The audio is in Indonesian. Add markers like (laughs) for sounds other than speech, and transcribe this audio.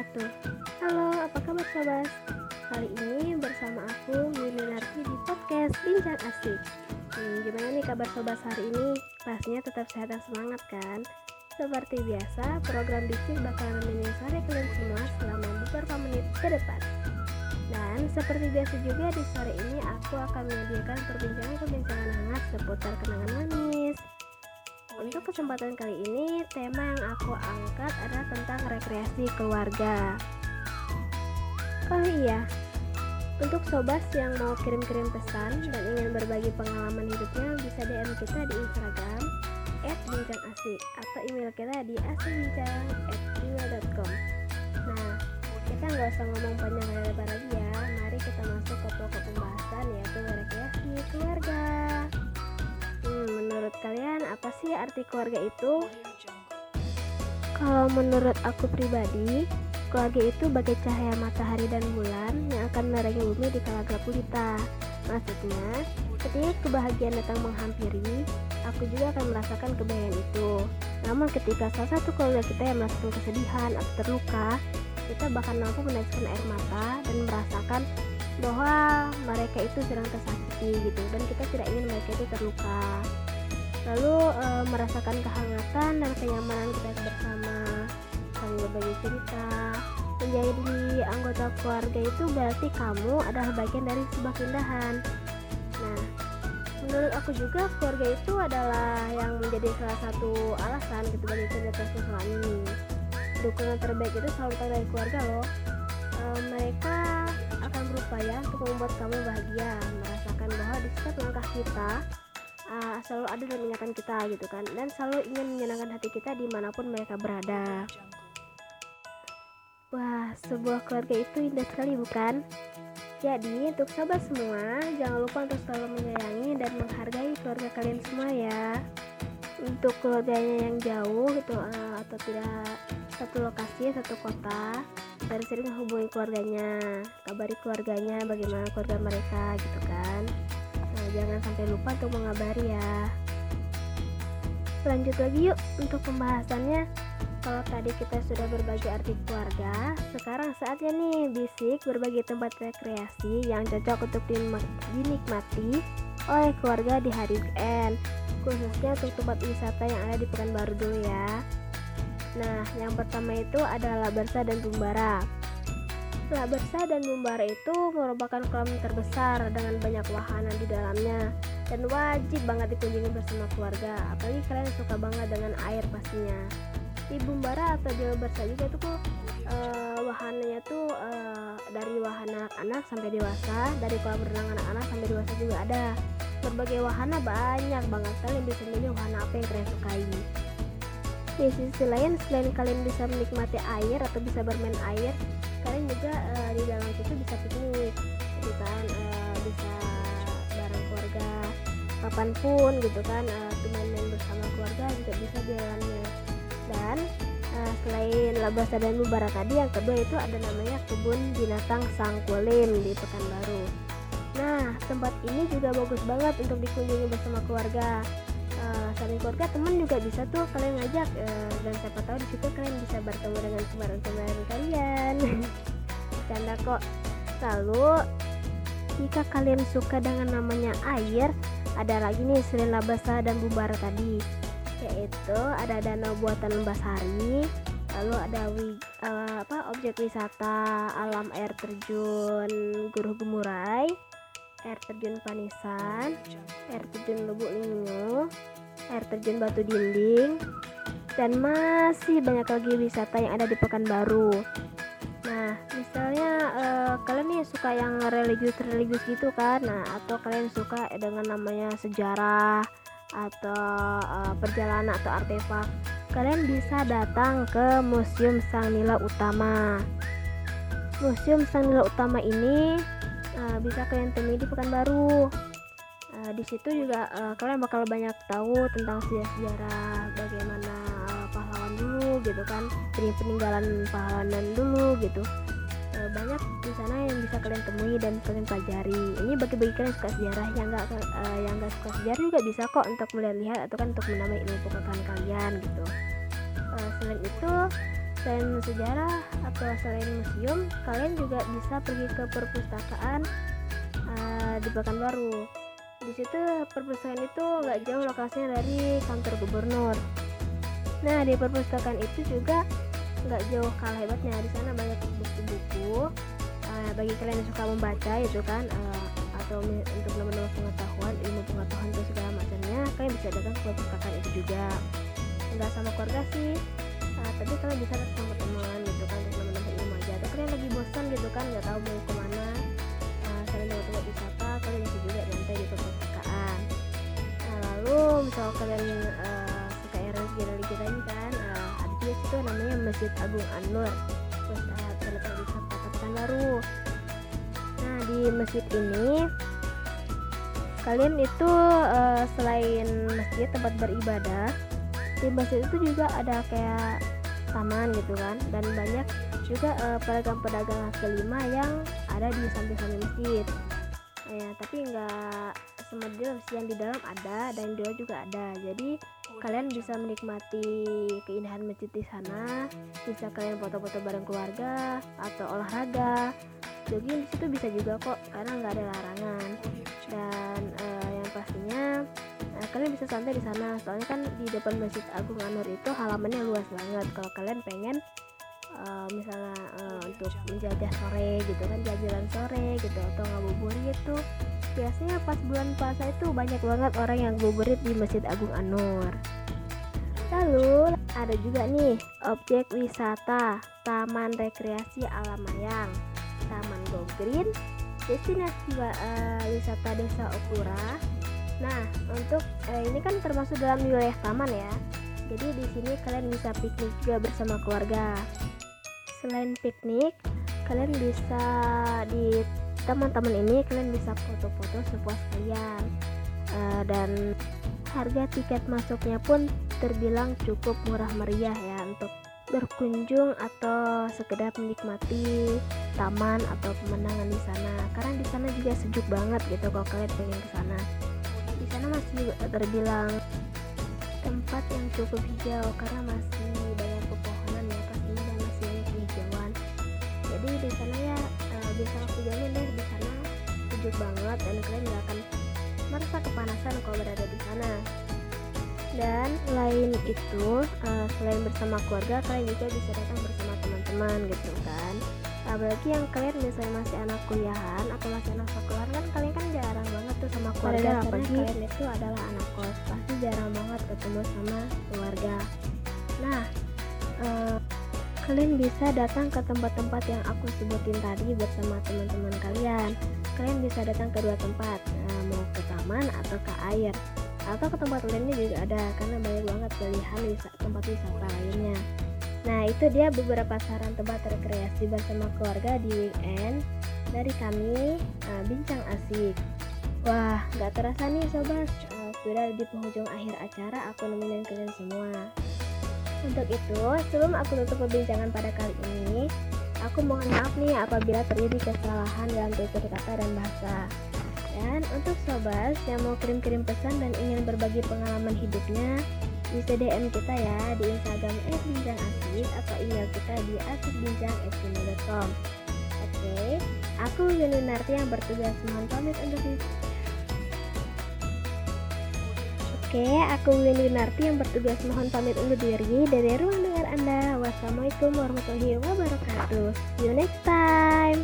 wabarakatuh Halo, apa kabar sobat? Kali ini bersama aku Yuni Narti di podcast Bincang Asik hmm, Gimana nih kabar sobat hari ini? Pastinya tetap sehat dan semangat kan? Seperti biasa, program bisik bakalan nemenin sore kalian semua selama beberapa menit ke depan dan seperti biasa juga di sore ini aku akan menyediakan perbincangan-perbincangan hangat seputar kenangan manis, untuk kesempatan kali ini, tema yang aku angkat adalah tentang rekreasi keluarga. Oh iya, untuk sobat yang mau kirim-kirim pesan dan ingin berbagi pengalaman hidupnya, bisa DM kita di Instagram @bincangasik atau email kita di asikbincang@gmail.com. Nah, kita nggak usah ngomong panjang lebar lagi ya. Mari kita masuk ke pokok pembahasan yaitu rekreasi keluarga. Menurut kalian apa sih arti keluarga itu? Kalau menurut aku pribadi, keluarga itu bagai cahaya matahari dan bulan yang akan menerangi bumi di kala gelap gulita. Maksudnya, ketika kebahagiaan datang menghampiri, aku juga akan merasakan kebahagiaan itu. Namun ketika salah satu keluarga kita yang merasakan kesedihan atau terluka, kita bahkan mampu meneteskan air mata dan merasakan bahwa mereka itu sedang tersakiti gitu dan kita tidak ingin mereka itu terluka lalu e, merasakan kehangatan dan kenyamanan kita bersama. Saling berbagi cerita. Menjadi anggota keluarga itu berarti kamu adalah bagian dari sebuah keindahan. Nah menurut aku juga keluarga itu adalah yang menjadi salah satu alasan gitu bagi kerja persoalan ini dukungan terbaik itu selalu datang dari keluarga loh. E, mereka akan berupaya untuk membuat kamu bahagia merasakan bahwa di setiap langkah kita selalu ada dalam ingatan kita gitu kan. Dan selalu ingin menyenangkan hati kita di mana pun mereka berada. Wah sebuah keluarga itu indah sekali bukan? Jadi untuk sahabat semua jangan lupa untuk selalu menyayangi dan menghargai keluarga kalian semua ya. Untuk keluarganya yang jauh gitu uh, atau tidak satu lokasi satu kota sering-sering menghubungi keluarganya kabari keluarganya bagaimana keluarga mereka gitu kan jangan sampai lupa untuk mengabari ya. Lanjut lagi yuk untuk pembahasannya. Kalau tadi kita sudah berbagi arti keluarga sekarang saatnya nih bisik berbagi tempat rekreasi yang cocok untuk dinikmati oleh keluarga di hari weekend khususnya untuk tempat wisata yang ada di Pekanbaru dulu ya. Nah, yang pertama itu adalah Labersa dan Bumbara. Labersa dan Bumbara itu merupakan kolam terbesar dengan banyak wahana di dalamnya dan wajib banget dikunjungi bersama keluarga. Apalagi kalian suka banget dengan air pastinya. Di Bumbara atau di Labersa juga itu kok uh, wahananya tuh uh, dari wahana anak-anak sampai dewasa, dari kolam renang anak-anak sampai dewasa juga ada. Berbagai wahana banyak banget kalian bisa milih wahana apa yang kalian sukai di sisi lain selain kalian bisa menikmati air atau bisa bermain air kalian juga uh, di dalam situ bisa piknik gitu kan uh, bisa bareng keluarga kapan pun gitu kan uh, main-main bersama keluarga juga bisa jalannya. Dan uh, selain Labasa dan Mubara tadi yang kedua itu ada namanya kebun binatang Sangkulim di Pekanbaru. Nah tempat ini juga bagus banget untuk dikunjungi bersama keluarga saling keluarga teman juga bisa tuh kalian ngajak uh, dan siapa tahu di situ kalian bisa bertemu dengan kemarin-kemarin kalian. (laughs) Bercanda kok. Lalu jika kalian suka dengan namanya air ada lagi nih selain labasa dan bumbara tadi. Yaitu ada danau buatan Lembasari lalu ada wi, uh, apa objek wisata alam air terjun Guruh Gemurai air terjun Panisan air terjun Lubuk Lingo air terjun Batu Dinding, dan masih banyak lagi wisata yang ada di Pekanbaru. Nah, misalnya uh, kalian nih suka yang religius-religius gitu kan, nah atau kalian suka dengan namanya sejarah atau uh, perjalanan atau artefak, kalian bisa datang ke Museum Sang Nila Utama. Museum Sang Nila Utama ini uh, bisa kalian temui di Pekanbaru. Uh, di situ juga uh, kalian bakal banyak tahu tentang sejarah bagaimana uh, pahlawan dulu gitu kan peninggalan pahlawan dulu gitu. Uh, banyak di sana yang bisa kalian temui dan kalian pelajari. Ini bagi-bagi kalian suka sejarah yang nggak uh, yang nggak suka sejarah juga bisa kok untuk melihat-lihat atau kan untuk menambah ilmu pengetahuan kalian gitu. Uh, selain itu selain sejarah atau selain museum kalian juga bisa pergi ke perpustakaan uh, di Pekanbaru di situ perpustakaan itu nggak jauh lokasinya dari kantor gubernur. Nah di perpustakaan itu juga nggak jauh kalah hebatnya. Di sana banyak buku-buku uh, bagi kalian yang suka membaca itu kan uh, atau untuk menambah pengetahuan ilmu pengetahuan itu segala macamnya kalian bisa datang ke perpustakaan itu juga. Nggak sama keluarga sih tapi kalian bisa sama teman gitu kan untuk menambah ilmu aja. Atau kalian lagi bosan gitu kan nggak tahu mau ke mana. Uh, kalian mau tempat wisata kalian bisa juga nyantai di perpustakaan nah, lalu misal kalian uh, suka yang religi-religi lain kan uh, ada juga situ namanya Masjid Agung Anwar. Terus uh, terletak di Pekanbaru nah di masjid ini kalian itu uh, selain masjid tempat beribadah di masjid itu juga ada kayak taman gitu kan. Dan banyak juga pedagang-pedagang uh, kelima yang ada di samping-samping masjid. Ya tapi nggak semedil yang di dalam ada dan di luar juga ada. Jadi kalian bisa menikmati keindahan masjid di sana bisa kalian foto-foto bareng keluarga atau olahraga. Jogging di situ bisa juga kok karena nggak ada larangan. Dan kalian bisa santai di sana. Soalnya kan di depan masjid Agung Anur itu halamannya luas banget. Kalau kalian pengen uh, misalnya uh, untuk menjajah sore gitu kan jalan sore gitu atau ngabuburit gitu biasanya pas bulan puasa itu banyak banget orang yang ngabuburit di Masjid Agung Anur lalu ada juga nih objek wisata Taman Rekreasi Alam Mayang Taman Go Green destinasi uh, wisata Desa Okura nah untuk uh, ini kan termasuk dalam wilayah taman ya. Jadi di sini kalian bisa piknik juga bersama keluarga. Selain piknik kalian bisa di teman-teman ini kalian bisa foto-foto sepuas kalian. Uh, dan harga tiket masuknya pun terbilang cukup murah meriah ya untuk berkunjung atau sekedar menikmati taman atau pemandangan di sana. Karena di sana juga sejuk banget gitu kalau kalian pengen ke sana di sana masih terbilang tempat yang cukup hijau karena masih banyak pepohonan ya pastinya dan masih banyak hijauan jadi di sana ya uh, bisa aku jamin deh. Di sana sejuk banget dan kalian gak akan merasa kepanasan kalau berada di sana. Dan lain itu uh, selain bersama keluarga kalian juga bisa datang bersama teman-teman gitu kan. Apalagi yang kalian misalnya masih anak kuliahan atau masih anak sekolah kan kalian kan sama keluarga apalagi kalian itu adalah anak kos pasti jarang banget ketemu sama keluarga. Nah uh, kalian bisa datang ke tempat-tempat yang aku sebutin tadi bersama teman-teman kalian. Kalian bisa datang ke dua tempat nah, mau ke taman atau ke air. Atau ke tempat lainnya juga ada karena banyak banget pilihan tempat wisata lainnya. Nah itu dia beberapa saran tempat rekreasi bersama keluarga di weekend dari kami uh, Bincang Asik Wah gak terasa nih sobat. Sudah di penghujung akhir acara aku nemenin kalian semua. Untuk itu sebelum aku tutup perbincangan pada kali ini Aku mohon maaf nih apabila terjadi kesalahan dalam tutur kata dan bahasa. Dan untuk sobat yang mau kirim-kirim pesan dan ingin berbagi pengalaman hidupnya bisa DM kita ya di Instagram @bincang_asik atau email kita di asikbincang@gmail.com. Oke, aku Yuni Narti yang bertugas. Mohon pamit untuk Oke, aku Windy Narti yang bertugas mohon pamit undur diri dari ruang dengar Anda. Wassalamualaikum warahmatullahi wabarakatuh. See you next time.